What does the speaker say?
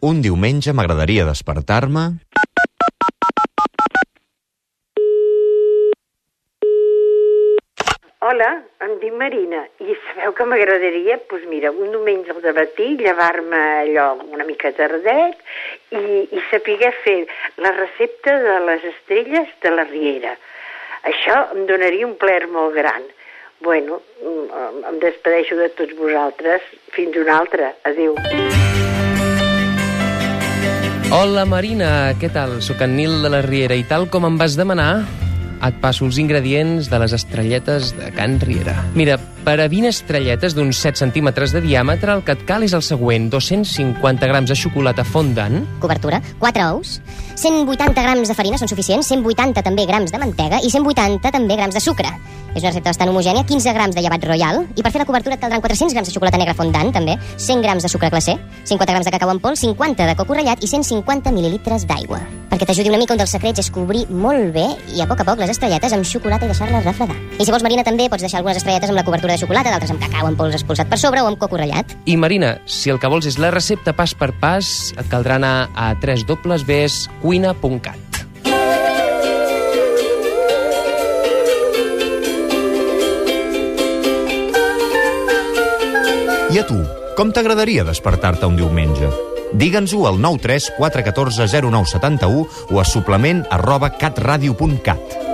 Un diumenge m'agradaria despertar-me... Hola, em dic Marina i sabeu que m'agradaria, doncs mira, un diumenge al matí llevar-me allò una mica tardet i, i saber fer la recepta de les estrelles de la Riera. Això em donaria un plaer molt gran. Bueno, em despedeixo de tots vosaltres. Fins una altra. Adéu. Hola Marina, què tal? Soc en Nil de la Riera i tal com em vas demanar, et passo els ingredients de les estrelletes de Can Riera. Mira, per a 20 estrelletes d'uns 7 centímetres de diàmetre, el que et cal és el següent. 250 grams de xocolata fondant, Cobertura, 4 ous, 180 grams de farina són suficients, 180 també grams de mantega i 180 també grams de sucre. És una recepta bastant homogènia, 15 grams de llevat royal i per fer la cobertura et caldran 400 grams de xocolata negra fondant, també, 100 grams de sucre glacé, 50 grams de cacau en pols, 50 de coco ratllat i 150 mil·lilitres d'aigua. Perquè t'ajudi una mica, un dels secrets és cobrir molt bé i a poc a poc les estrelletes amb xocolata i deixar-les refredar. I si vols, Marina, també pots deixar algunes estrelletes amb la cobertura de xocolata, d'altres amb cacau en pols expulsat per sobre o amb coco ratllat. I Marina, si el que vols és la recepta pas per pas, et caldrà anar a www.cuina.cat. I a tu, com t'agradaria despertar-te un diumenge? Digue'ns-ho al 93 414 0971 o a suplement arroba catradio.cat.